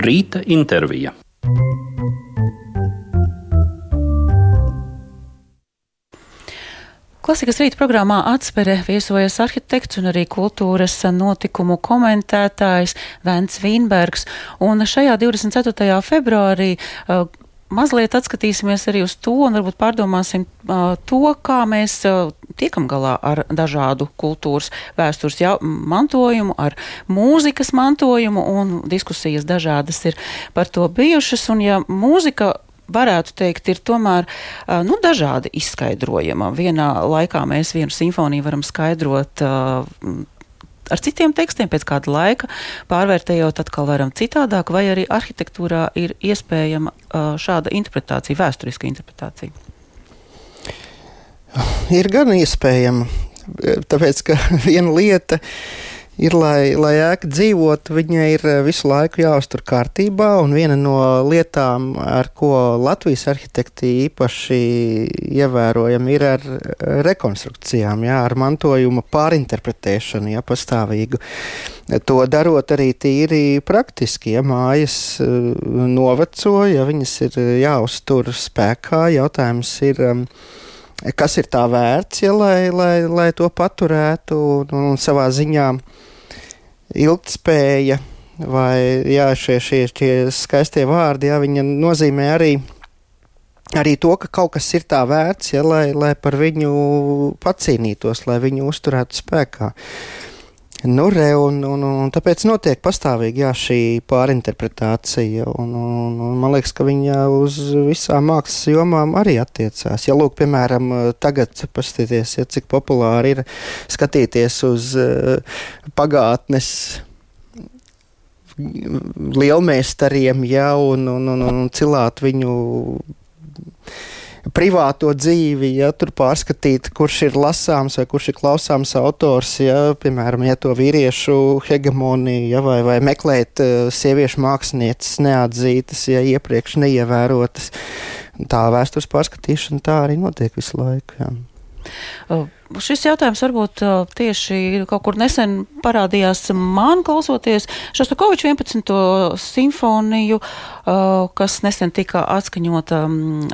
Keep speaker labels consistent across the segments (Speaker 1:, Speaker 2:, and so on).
Speaker 1: Rīta intervija.
Speaker 2: Klasikas rīta programmā atspere viesojas arhitekts un arī kultūras notikumu komentētājs Vents Vīnbergs. Un šajā 24. februārī uh, mazliet atskatīsimies arī uz to un varbūt pārdomāsim uh, to, kā mēs uh, tiekam galā ar dažādu kultūras vēstures jau, mantojumu, ar mūzikas mantojumu, un diskusijas dažādas ir par to bijušas. Un ja mūzika varētu teikt, ir tomēr nu, dažādi izskaidrojama. Vienā laikā mēs vienu simfoniju varam skaidrot. Ar citiem tekstiem pēc kāda laika pārvērtējot, atkal varam citādāk, vai arī arhitektūrā ir iespējama šāda interpretācija, vēsturiska interpretācija?
Speaker 3: Ir gan iespējama, tāpēc ka viena lieta ir ir, lai, lai ēka dzīvot, viņa ir eh, visu laiku jāuztur kārtībā. Un viena no lietām, ar ko Latvijas arhitekti īpaši ievērojami, ir ar rekonstrukcijām, jā, ar mantojuma pārinterpretēšanu, jā, pastāvīgu. To darot arī tīri praktiski, ja mājas eh, noveco, ja viņas ir jāuztur spēkā, jautājums ir. Um, kas ir tā vērts, ja, lai, lai, lai to paturētu un, un savā ziņā uh, ilgtspēja vai jā, šie, šie, šie skaistie vārdi, jā, viņa nozīmē arī, arī to, ka kaut kas ir tā vērts, ja, lai, lai par viņu pacīnītos, lai viņu uzturētu spēkā. Nu, re, un, un, un tāpēc notiek pastāvīgi jā, šī pārinterpretācija. Un, un, un man liekas, ka viņa uz visām mākslas jomām arī attiecās. Ja, lūk, piemēram, tagad paskatieties, ja, cik populāri ir skatīties uz uh, pagātnes lielmeistariem, ja, un, un, un, un cilāt viņu privāto dzīvi, ja tur pārskatīt, kurš ir lasāms vai kurš ir klausāms autors, ja, piemēram, ja to vīriešu hegemoniju, ja, vai, vai meklēt uh, sieviešu mākslinieces neatzītas, ja iepriekš neievērotas. Tā vēstures pārskatīšana tā arī notiek visu laiku. Ja.
Speaker 2: Uh. Šis jautājums varbūt tieši kaut kur nesen parādījās man klausoties Šostakoviču 11. simfoniju, kas nesen tika atskaņota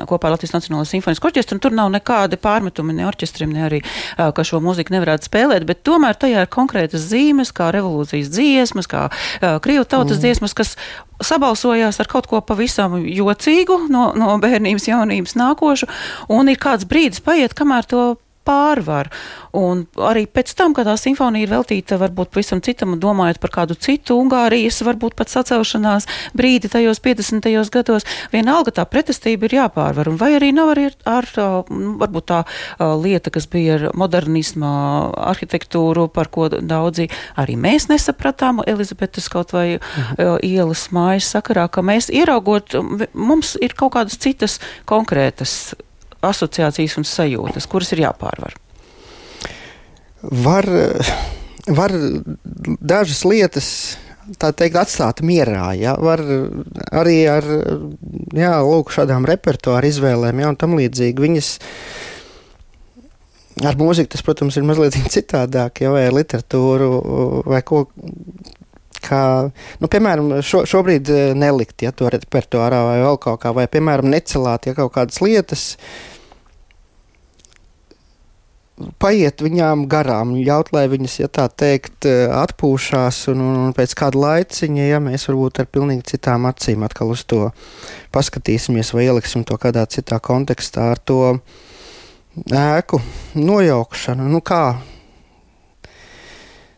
Speaker 2: kopā Latvijas Nacionālo simfonijas orķestru, un tur nav nekādi pārmetumi ne orķestrim, ne arī, ka šo mūziku nevarētu spēlēt, bet tomēr tajā ir konkrētas zīmes, kā revolūcijas dziesmas, kā krievu tautas mm. dziesmas, kas sabalsojās ar kaut ko pavisam jocīgu no, no bērnības jaunības nākošu, un ir kāds brīdis paiet, kamēr to pārvar. Un arī pēc tam, kad tā simfonija ir veltīta varbūt pavisam citam, domājot par kādu citu Ungārijas, varbūt pat sacelšanās brīdi tajos 50. gados, vienalga tā pretestība ir jāpārvar. Un vai arī nav arī ar, varbūt tā lieta, kas bija ar modernisma arhitektūru, par ko daudzi arī mēs nesapratām Elizabetes kaut vai mhm. ielas mājas sakarā, ka mēs ieraugot, mums ir kaut kādas citas konkrētas asociācijas un sajūtas, kuras ir jāpārvar?
Speaker 3: Var, var dažas lietas tā teikt, atstāt mierā. Ja? Var arī ar jā, lūk, šādām repertuāra izvēlēm, ja, tam līdzīgi. Viņas ar mūziku tas, protams, ir mazliet citādāk, ja, vai ar literatūru, vai ko. Kā, nu, piemēram, šo, šobrīd nelikt ja, to repertuārā vai vēl kaut kā, vai, piemēram, necelāt ja, kaut kādas lietas, uh, paiet viņām garām, ļaut, lai viņas, ja tā teikt, atpūšās, un, un pēc kāda laiciņa, ja mēs varbūt ar pilnīgi citām acīm atkal uz to paskatīsimies vai ieliksim to kādā citā kontekstā ar to ēku nojaukšanu. Nu kā?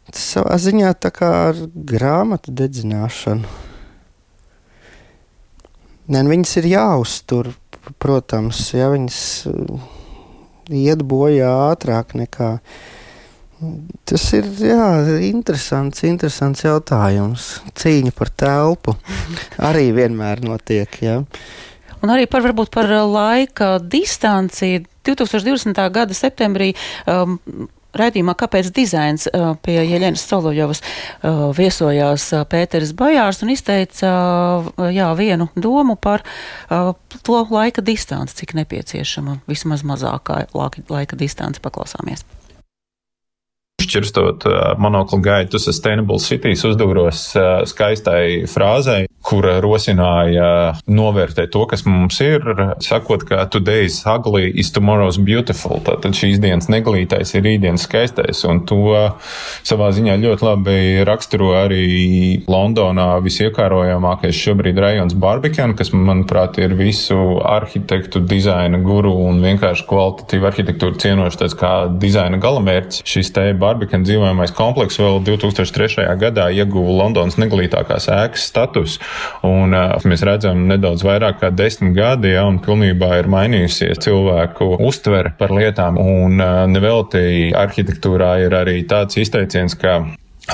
Speaker 3: Tas savā ziņā tā kā ar grāmatu dedzināšanu. Ne, viņas ir jāuztur, protams, ja viņas iet bojā ātrāk nekā. Tas ir jā, interesants, interesants jautājums. Cīņa par telpu arī vienmēr notiek. Jā.
Speaker 2: Un arī par, varbūt, par laika distanci. 2020. gada septembrī um, raidījumā Kāpēc dizains pie Jeļenas Solojovas viesojās Pēteris Bajārs un izteica jā, vienu domu par to laika distanci, cik nepieciešama vismaz mazākā laika distance. Paklausāmies!
Speaker 4: Šķirstot monoklu gaitu Sustainable Cities uzdūros skaistai frāzei,
Speaker 1: kura rosināja novērtēt to, kas mums ir, sakot, ka today's ugly is tomorrow's beautiful. Tātad šīs dienas neglītais ir rītdienas skaistais, un to savā ziņā ļoti labi raksturo arī Londonā visiekārojamākais šobrīd rajons Barbican, kas, manuprāt, ir visu arhitektu, dizaina guru un vienkārši kvalitatīvu arhitektūru cienošs tāds kā dizaina galamērķis. Šis te Barbican dzīvojamais komplekss vēl 2003. gadā ieguva Londonas neglītākās ēkas status, un uh, mēs redzam nedaudz vairāk kā desmit gadi, ja, un pilnībā ir mainījusies cilvēku uztvere par lietām, un uh, nevelti arhitektūrā ir arī tāds izteiciens, ka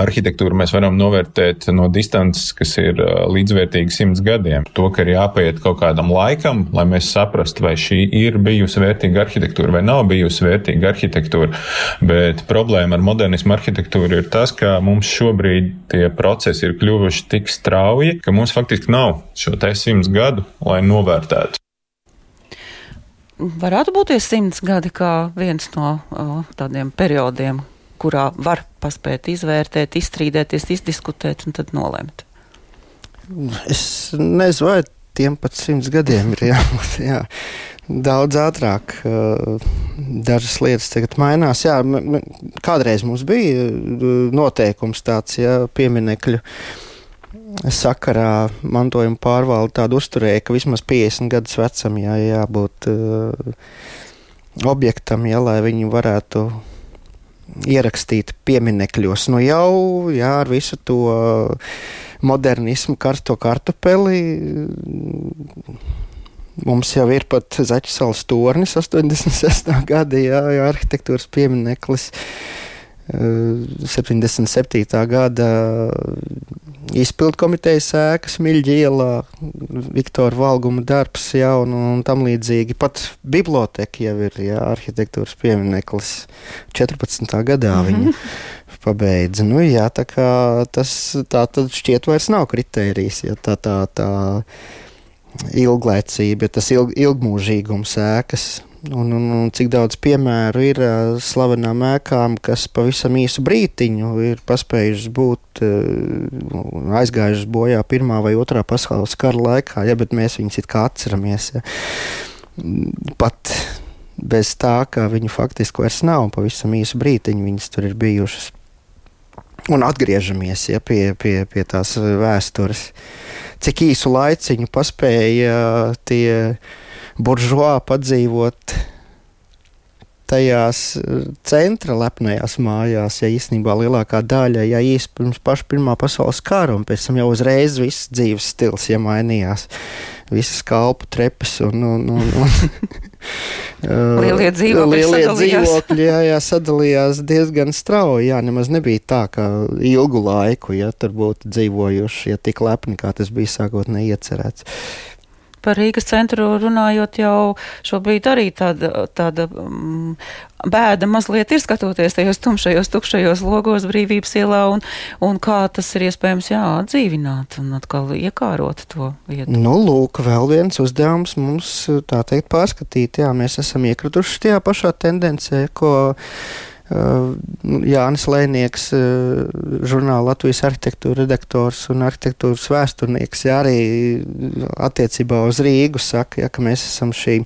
Speaker 1: Arhitektūru mēs varam novērtēt no distances, kas ir līdzvērtīga simts gadiem. To, ka ir jāpaiet kaut kādam laikam, lai mēs saprastu, vai šī ir bijusi vērtīga arhitektūra vai nav bijusi vērtīga arhitektūra. Bet problēma ar modernismu arhitektūru ir tas, ka mums šobrīd tie procesi ir kļuvuši tik strauji, ka mums faktiski nav šo te simts gadu, lai novērtētu.
Speaker 2: Varētu būt simts gadi kā viens no o, tādiem periodiem, kurā var paspēt izvērtēt, izstrīdēties, izdiskutēt un tad nolemt?
Speaker 3: Es nezinu, vai tiem pat simts gadiem ir jābūt. Jā. Daudz ātrāk dažas lietas tagad mainās. Jā, kādreiz mums bija noteikums tāds, ja pieminekļu sakarā mantojuma pārvalde tādu uzturēja, ka vismaz 50 gadus vecam jā, jābūt uh, objektam, ja, lai viņi varētu ierakstīti pieminekļos. Nu jau jā, ar visu to modernismu, karsto kartupeli. Mums jau ir pat Zaķisāls tornis 86. gada jā, jā, arhitektūras piemineklis. 77. gada izpildu komitejas ēkas, Miļģa ielā, Viktora Valguma darbs, jā, un, un tam līdzīgi. Pat biblioteka jau ir jā, arhitektūras piemineklis. 14. gadā mm -hmm. viņa pabeidza. Nu, jā, tā kā tas tā tad šķiet vairs nav kritērijs, ja tā tā tā ilglaicība, tas ilg, ilgmūžīgums ēkas. Un, un, un cik daudz piemēru ir uh, slavenām ēkām, kas pavisam īsu brītiņu ir paspējušas būt uh, aizgājušas bojā Pirmā vai Otrā pasaules kara laikā, ja, bet mēs viņus it kā atceramies. Ja. Pat bez tā, ka viņu faktiski vairs nav, pavisam īsu brītiņu viņas tur ir bijušas. Un atgriežamies ja, pie, pie, pie tās vēstures. Cik īsu laiciņu paspēja tie buržuā padzīvot tajās eh, centra lepnajās mājās, ja īstenībā lielākā daļa, ja īsi pirms paša Pirmā pasaules kara, un pēc tam jau uzreiz viss dzīves stils ja mainījās. Visas kalpu trepas un, un, un, un
Speaker 2: lielie dzīvokļi,
Speaker 3: lielie dzīvokļi jā, jā, sadalījās diezgan strauji. Jā, nemaz nebija tā, ka ilgu laiku, ja tur būtu dzīvojuši, ja tik lepni, kā tas bija sākotnēji iecerēts
Speaker 2: par Rīgas centru runājot, jau šobrīd arī tāda, tāda um, bēda mazliet ir skatoties tajos tumšajos, tukšajos logos brīvības ielā un, un kā tas ir iespējams jā, atdzīvināt un atkal iekārot to vietu.
Speaker 3: Nu, lūk, vēl viens uzdevums mums, tā teikt, pārskatīt. Jā, mēs esam iekrituši tajā pašā tendencē, ko Jānis Lēnieks, žurnāla Latvijas arhitektūra redaktors un arhitektūras vēsturnieks, jā, arī attiecībā uz Rīgu saka, ja, ka mēs esam šī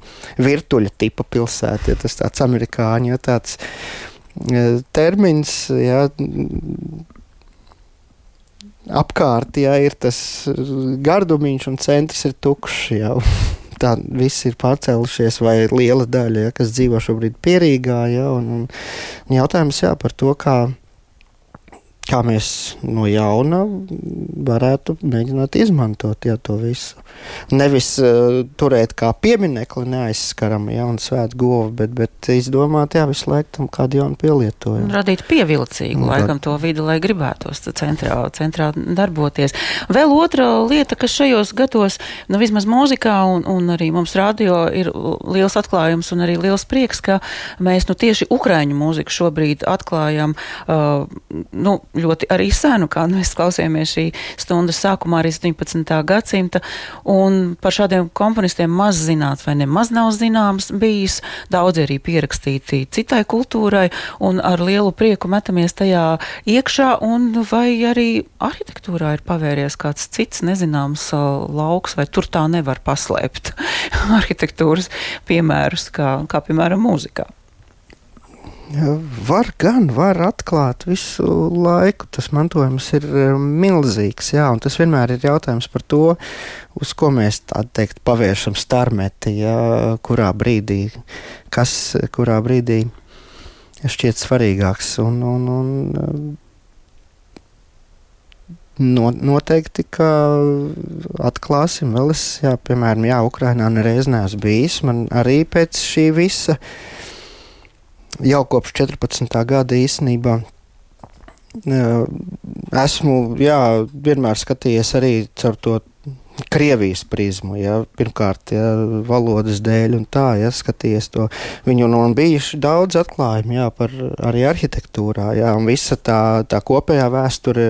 Speaker 3: virtuļa tipa pilsēta, ja tas tāds amerikāņu, ja tāds termins, ja, apkārt, ja ir tas gardumiņš un centrs ir tukšs jau. Tā viss ir pārcēlušies, vai liela daļa, ja, kas dzīvo šobrīd pierīgā. Ja, un, un jautājums jā, par to, kā kā mēs no jauna varētu mēģināt izmantot jā, to visu. Nevis uh, turēt kā pieminekli neaizskaramu ja, un svētu govu, bet, bet izdomāt, jā, visu laiku tam kādu jaunu pielietojumu.
Speaker 2: Radīt pievilcīgu, un, laikam, to vidi, lai gribētos centrā, centrā darboties. Vēl otra lieta, kas šajos gados, nu vismaz mūzikā un, un arī mums radio ir liels atklājums un arī liels prieks, ka mēs nu tieši ukraiņu mūziku šobrīd atklājam, uh, nu, ļoti arī senu, kā mēs klausījāmies šī stundas sākumā, arī 17. gadsimta, un par šādiem komponistiem maz zināts vai nemaz nav zināms bijis, daudz arī pierakstīti citai kultūrai, un ar lielu prieku metamies tajā iekšā, un vai arī arhitektūrā ir pavēries kāds cits nezināms uh, lauks, vai tur tā nevar paslēpt arhitektūras piemērus, kā, kā piemēram mūzikā.
Speaker 3: Var gan, var atklāt visu laiku. Tas mantojums ir eh, milzīgs, jā, un tas vienmēr ir jautājums par to, uz ko mēs tā teikt pavēršam starmeti, jā, kurā brīdī, kas, kurā brīdī šķiet svarīgāks. Un, un, un, No, noteikti, ka atklāsim vēl es, jā, piemēram, jā, Ukrainā nereiz neesmu bijis. Man arī pēc šī visa uh, jau kopš 14. gada īstenībā. Esmu jā, vienmēr skatījies arī caur to Krievijas prizmu, ja, pirmkārt, ja, valodas dēļ, un tā, ja, skaties to. Viņu nu, bijuši daudz atklājumu, jā, par arī arhitektūrā, jā, un visa tā, tā kopējā vēsture,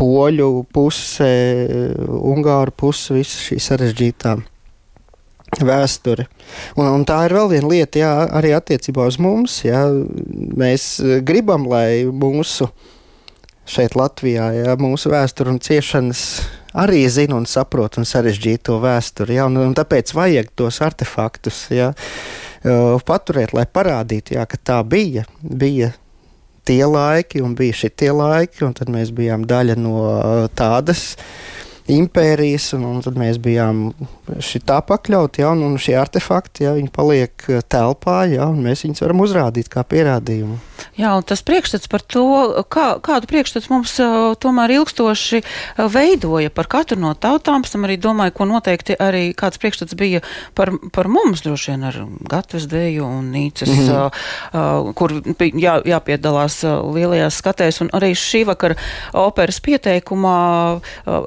Speaker 3: poļu puse, ungāru puse, visa šī sarežģītā vēsturi. Un, un tā ir vēl viena lieta, jā, arī attiecībā uz mums. Jā. Mēs gribam, lai mūsu šeit, Latvijā, jā, mūsu vēsture un ciešanas arī zina un saprot un sarežģīja to vēsturi. Jā, un, un tāpēc vajag tos artefaktus jā, paturēt, lai parādītu, jā, ka tā bija. bija Tie laiki, un bija šie laiki, un tad mēs bijām daļa no tādas impērijas, un, un tad mēs bijām šitā pakļauti, ja, un, un šie artefakti, ja, viņi paliek eh, telpā, ja, un mēs viņus varam uzrādīt kā pierādījumu.
Speaker 2: Jā, un tas priekšstats par to, kā, kādu priekšstats mums uh, tomēr ilgstoši uh, veidoja par katru no tautām, tam arī domāju, ko noteikti arī kāds priekšstats bija par, par mums, droši vien ar Gatves dēju un Nīcas, mm -hmm. uh, kur jā, jāpiedalās lielajās skatēs, un arī šī vakar operas pieteikumā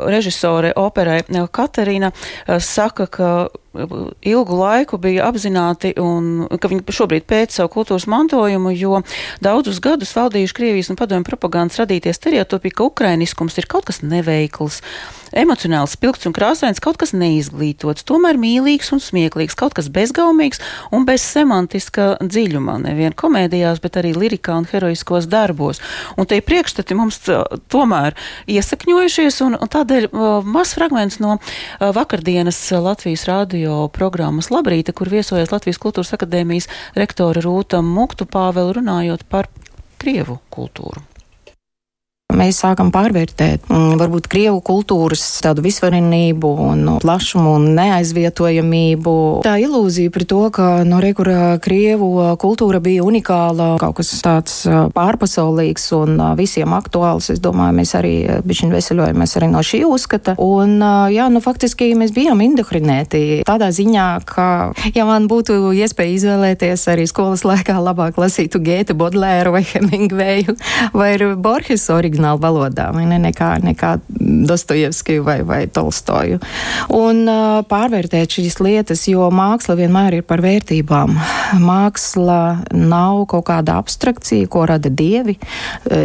Speaker 2: režisore operai Katerīna saka, ka ilgu laiku bija apzināti un ka viņi šobrīd pēc savu kultūras mantojumu, jo daudzus gadus valdījuši Krievijas un padomju propagandas radīties stereotipi, ka ukrainiskums ir kaut kas neveikls emocionāli spilgts un krāsains, kaut kas neizglītots, tomēr mīlīgs un smieklīgs, kaut kas bezgaumīgs un bez semantiska dziļuma, nevien komēdijās, bet arī lirikā un heroiskos darbos. Un tie priekšstati mums tomēr iesakņojušies, un, un tādēļ mazs fragments no vakardienas Latvijas radio programmas Labrīta, kur viesojas Latvijas kultūras akadēmijas rektore Rūta Muktu Pāvela runājot par Krievu kultūru
Speaker 4: mēs sākam pārvērtēt mm, varbūt Krievu kultūras tādu visvarenību un plašumu un neaizvietojamību. Tā ilūzija par to, ka no rekura Krievu kultūra bija unikāla, kaut kas tāds pārpasaulīgs un visiem aktuāls, es domāju, mēs arī bišķiņ veseļojamies arī no šī uzskata. Un, jā, nu faktiski mēs bijām indokrinēti tādā ziņā, ka, ja man būtu iespēja izvēlēties arī skolas laikā labāk lasītu Gēta Bodlēru vai Hemingveju vai Borges oriģinālu oriģinālu valodā, ne, nekā, nekā Dostojevskiju vai, vai Tolstoju. Un uh, pārvērtēt šīs lietas, jo māksla vienmēr ir par vērtībām. Māksla nav kaut kāda abstrakcija, ko rada dievi,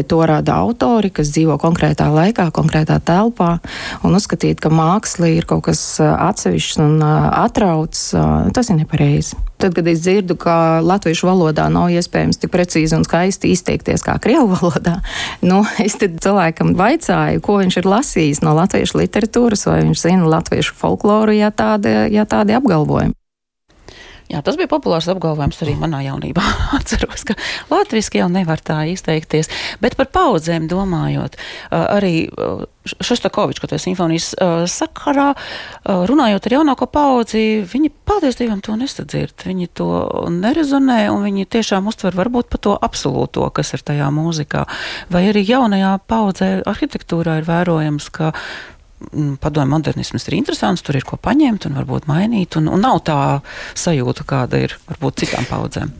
Speaker 4: to rada autori, kas dzīvo konkrētā laikā, konkrētā telpā, un uzskatīt, ka māksla ir kaut kas atsevišķs un atrauts, tas ir nepareizi. Tad, kad es dzirdu, ka latviešu valodā nav iespējams tik precīzi un skaisti izteikties kā krievu valodā, nu, es cilvēkam vaicāju, ko viņš ir lasījis no latviešu literatūras, vai viņš zina latviešu folkloru, ja tādi, ja tādi apgalvojumi.
Speaker 2: Jā, tas bija populārs apgalvojums arī manā jaunībā. Atceros, ka latviešu jau nevar tā izteikties. Bet par paudzēm domājot, arī Šostakovičs, ko tas simfonijas sakarā, runājot ar jaunāko paudzi, viņi paldies Dievam to nesadzird. Viņi to nerezonē un viņi tiešām uztver varbūt pa to absolūto, kas ir tajā mūzikā. Vai arī jaunajā paudzē arhitektūrā ir vērojams, ka padomju modernisms ir interesants, tur ir ko paņemt un varbūt mainīt, un, un nav tā sajūta, kāda ir varbūt citām paudzēm.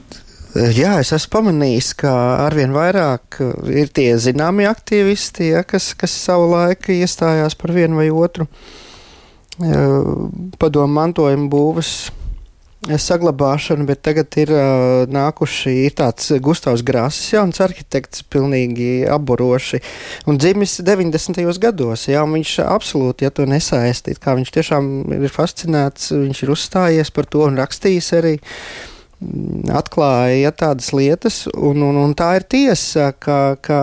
Speaker 3: Jā, es esmu pamanījis, ka arvien vairāk ir tie zināmie aktīvisti, ja, kas, kas savu laiku iestājās par vienu vai otru padomu mantojumu būvas saglabāšanu, bet tagad ir uh, nākuši ir tāds Gustavs Grāsis, jauns arhitekts, pilnīgi apburoši un dzimis 90. gados. Jā, viņš absolūti, ja to nesaistīt, kā viņš tiešām ir fascinēts, viņš ir uzstājies par to un rakstījis arī. Atklāja ja, tādas lietas, un, un, un tā ir tiesa, ka, ka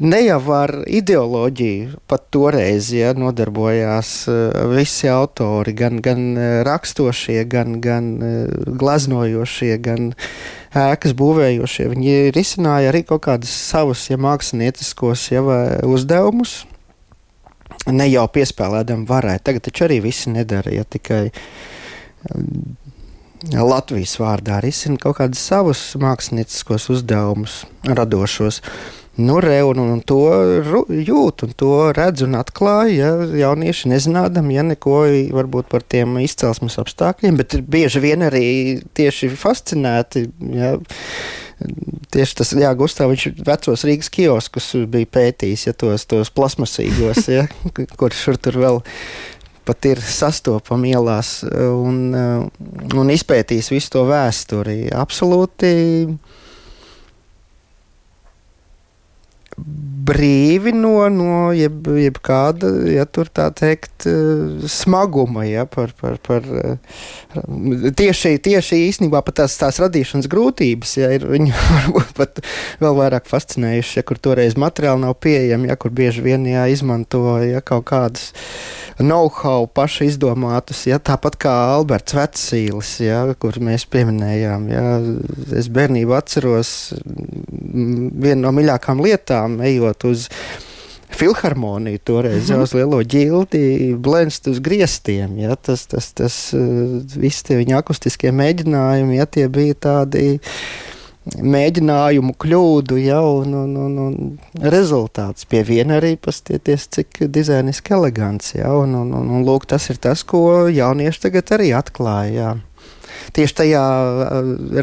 Speaker 3: ne jau ar ideoloģiju pat toreiz ja, nodarbojās uh, visi autori, gan, gan uh, rakstošie, gan, gan uh, gleznojošie, gan ēkas būvējošie. Viņi risināja arī kaut kādus savus ja, mākslinieciskos ja, uzdevumus. Ne jau piespēlēdam varai. Tagad taču arī visi nedara, ja tikai Latvijas vārdā risina kaut kādus savus mākslinieciskos uzdevumus, radošos. Uh, Nu, re, un, un to jūt, un to redz un atklāja. Ja, jaunieši nezinādami, ja neko varbūt par tiem izcelsmes apstākļiem, bet bieži vien arī tieši fascinēti. Ja, Tieši tas, Jā, Gustavs, viņš vecos Rīgas kioskus bija pētījis, ja tos, tos plasmasīgos, ja, kur šur tur vēl pat ir sastopami ielās un, un izpētījis visu to vēsturi. Absolūti brīvi no, no jeb, jebkāda, ja tur tā teikt, eh, smaguma, ja, par, par, par eh, tieši, tieši īstenībā pat tās, tās radīšanas grūtības, ja, ir viņi varbūt pat vēl vairāk fascinējuši, ja, kur toreiz materiāli nav pieejami, ja, kur bieži vien, ja, izmanto, ja, kaut kādas know-how paši izdomātus, ja, tāpat kā Alberts Vecīlis, ja, kur mēs pieminējām, ja, es bērnību atceros vienu no mīļākām lietām, ejot uz filharmoniju toreiz mm -hmm. uz lielo ģildi, blēnst uz griestiem. Ja, tas, tas, tas, uh, visi tie viņa akustiskie mēģinājumi, ja tie bija tādi mēģinājumu kļūdu, ja, un, un, un, un rezultāts pie viena arī pastieties, cik dizainiski elegants, ja, un, un, un, un lūk, tas ir tas, ko jaunieši tagad arī atklāja. Ja tieši tajā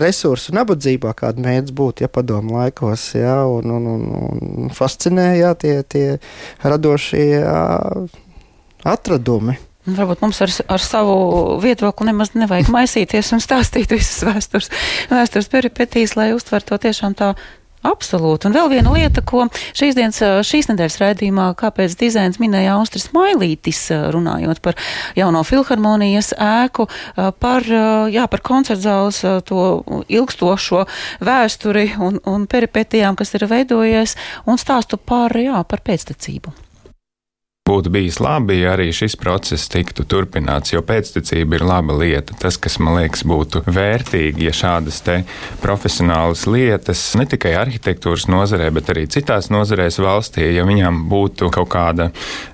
Speaker 3: resursu nabadzībā, kāda mēdz būt, ja padomu laikos, ja, un, un, un, un fascinē, ja, tie, tie radošie atradumi.
Speaker 2: Varbūt mums ar, ar savu viedokli nemaz nevajag maisīties un stāstīt visas vēstures, vēstures peripetīs, lai uztvertu to tiešām tā Absolūti. Un vēl viena lieta, ko šīs dienas, šīs nedēļas raidījumā, kāpēc dizains minēja Austris Mailītis, runājot par jauno filharmonijas ēku, par, jā, par koncertzāles to ilgstošo vēsturi un, un peripetijām, kas ir veidojies, un stāstu par, jā, par pēctecību.
Speaker 1: Būtu bijis labi, ja arī šis process tiktu turpināts, jo pēctecība ir laba lieta. Tas, kas man liekas, būtu vērtīgi, ja šādas profesionālas lietas, ne tikai arhitektūras nozarē, bet arī citās nozarēs valstī, ja viņām būtu kaut kāda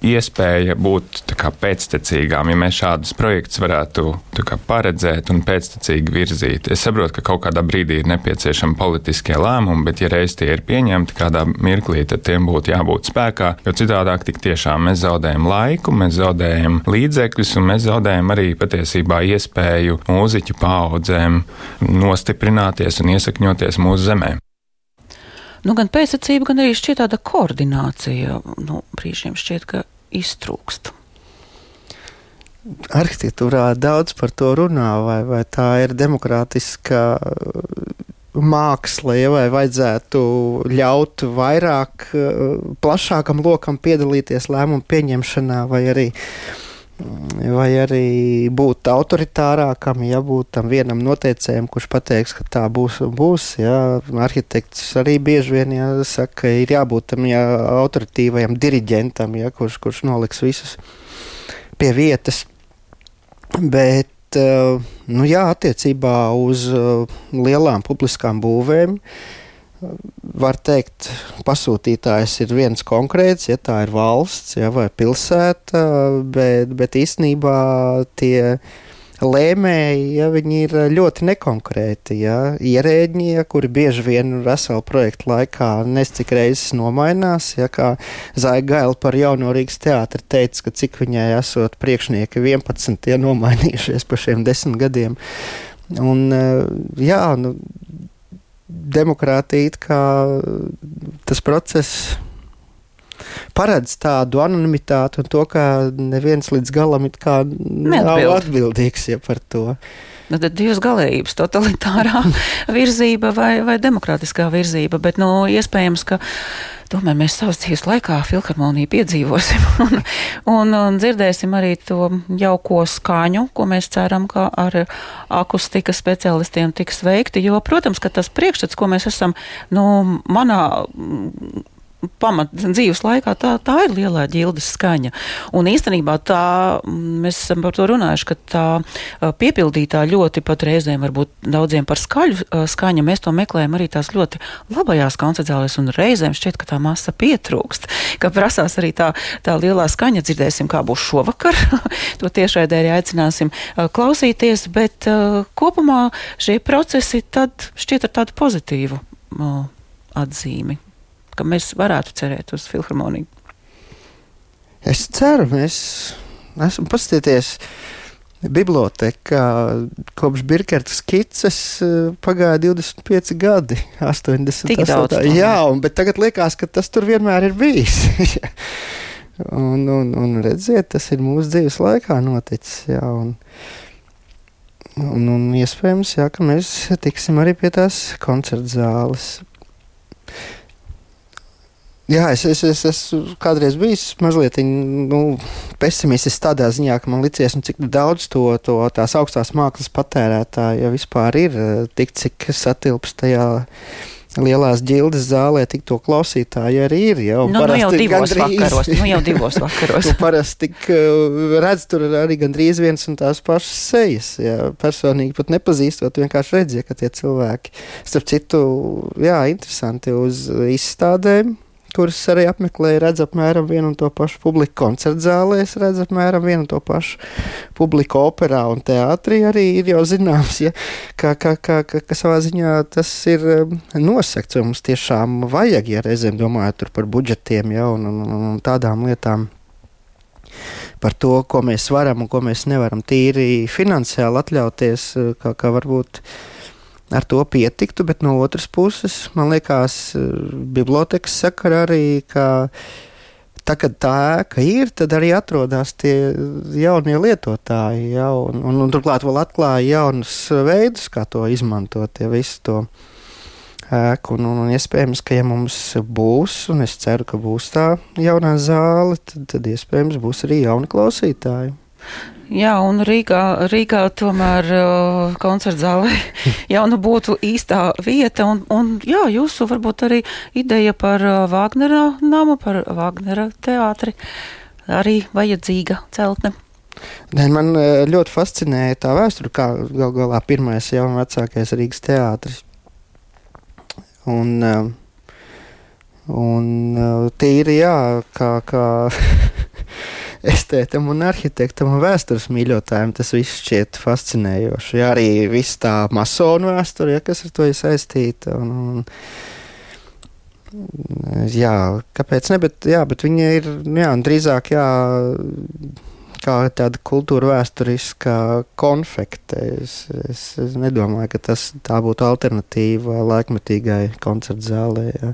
Speaker 1: iespēja būt kā, pēctecīgām, ja mēs šādus projektus varētu kā, paredzēt un pēctecīgi virzīt. Es saprotu, ka kaut kādā brīdī ir nepieciešami politiskie lēmumi, bet ja reiz tie ir pieņemti kādā mirklī, tad tiem būtu jābūt spēkā, jo citādāk tik tiešām mēs zaudējam laiku, mēs zaudējam līdzekļus, un mēs zaudējam arī patiesībā iespēju mūziķu paudzēm nostiprināties un iesakņoties mūsu zemē.
Speaker 2: Nu, gan pēctecība, gan arī šķiet tāda koordinācija. Nu, brīžiem šķiet, ka iztrūkst.
Speaker 3: Arhitektūrā daudz par to runā, vai, vai tā ir demokrātiska māksla, ja, vai vajadzētu ļaut vairāk, eh, plašākam lokam piedalīties lēmumu pieņemšanā, vai arī, vai arī būt autoritārākam, ja būt tam vienam noteicējam, kurš pateiks, ka tā būs un būs. Ja. Arhitekts arī bieži vien ja, saka, ka ir jābūt tam ja, autoritīvajam diriģentam, ja, kurš, kurš noliks visus pie vietas. Bet eh, nu, jā, attiecībā uz eh, lielām publiskām būvēm eh, var teikt, pasūtītājs ir viens konkrēts, ja tā ir valsts ja, vai pilsēta, bet, bet īstenībā tie lēmēji, ja viņi ir ļoti nekonkrēti, ja, ierēģi, ja, kuri bieži vien veselu projektu laikā nescik reizes nomainās, ja, kā Zaigaila par jauno Rīgas teātri teica, ka cik viņai esot priekšnieki 11, ja nomainījušies pa šiem desmit gadiem. Un, eh, jā, nu, demokrātija, kā tas process paredz tādu anonimitāti un to, ka neviens līdz galam it kā nav atbildīgs ja, par to.
Speaker 2: Nu, tad divas galējības, totalitārā virzība vai, vai demokrātiskā virzība. Bet, nu, iespējams, ka tomēr mēs savas dzīves laikā filharmoniju piedzīvosim un, un, un dzirdēsim arī to jauko skaņu, ko mēs ceram, ka ar akustikas speciālistiem tiks veikti. Jo, protams, ka tas priekšstats, ko mēs esam, nu, manā pamat dzīves laikā, tā, tā ir lielā ģildes skaņa. Un īstenībā tā, mēs esam par to runājuši, ka tā piepildītā ļoti pat reizēm varbūt daudziem par skaļu ā, skaņa, mēs to meklējam arī tās ļoti labajās koncertzālēs un reizēm šķiet, ka tā masa pietrūkst, ka prasās arī tā, tā lielā skaņa, dzirdēsim, kā būs šovakar, to tiešraidē arī aicināsim klausīties, bet kopumā šie procesi tad šķiet ar tādu pozitīvu atzīmi ka mēs varētu cerēt uz filharmoniju.
Speaker 3: Es ceru, mēs esam paskatīties. Biblioteka kopš Birkerta skices eh, pagāja 25 gadi, 80.
Speaker 2: Tik daudz tomēr.
Speaker 3: Jā, un, bet tagad liekas, ka tas tur vienmēr ir bijis. un, un, un redziet, tas ir mūsu dzīves laikā noticis. Jā, un, un, un iespējams, jā, ka mēs tiksim arī pie tās koncerta zāles. Jā, es, es, es esmu kādreiz bijis mazliet nu, pesimistisks tādā ziņā, ka man licies, nu, cik daudz to, to tās augstās mākslas patērētāju ja vispār ir, tik cik satilpst tajā lielās ģildes zālē, tik to klausītāji arī ir. Jau,
Speaker 2: nu, nu jau divos gandrīz, vakaros, nu jau divos vakaros.
Speaker 3: parasti tik uh, redz tur arī gandrīz viens un tās pašas sejas. Jā, personīgi pat nepazīstot, vienkārši redzēja, ka tie cilvēki, starp citu, jā, interesanti uz izstādēm kuras arī apmeklēju, redz apmēram vienu un to pašu publiku koncertzālēs, redz apmēram vienu un to pašu publiku operā un teātrī arī ir jau zināms, ja, ka, ka, ka, ka, ka savā ziņā tas ir um, nosakts, un mums tiešām vajag, ja reizēm domājot par budžetiem ja, un, un, un tādām lietām par to, ko mēs varam un ko mēs nevaram tīri finansiāli atļauties, kā, kā varbūt ar to pietiktu, bet no otras puses, man liekas, bibliotekas sakara arī, ka tā, kad tā ēka ir, tad arī atrodas tie jaunie lietotāji. Ja, un, un, un turklāt vēl atklāja jaunus veidus, kā to izmantot, ja visu to ēku. Un, un, un iespējams, ka ja mums būs, un es ceru, ka būs tā jaunā zāle, tad, tad iespējams būs arī jauni klausītāji.
Speaker 2: Jā, un Rīgā, Rīgā tomēr uh, koncerta zālē jau nu būtu īstā vieta. Un, un jā, jūsu varbūt arī ideja par uh, Vāgnera namu, par Vāgnera teātri arī vajadzīga celtne.
Speaker 3: Nē, man uh, ļoti fascinēja tā vēsture, kā gal galā pirmais jau vecākais Rīgas teātris. Un, uh, un uh, tīri, jā, kā, kā estētam un arhitektam un vēstures mīļotājiem tas viss šķiet fascinējoši. Jā, arī viss tā masonu vēsture, ja, kas ar to ir saistīta. Un, un, jā, kāpēc ne, bet, jā, bet viņa ir, jā, drīzāk, jā, kā tāda kultūra vēsturiskā konfekte. Es, es, es nedomāju, ka tas tā būtu alternatīva laikmetīgai koncertu zālē. Jā.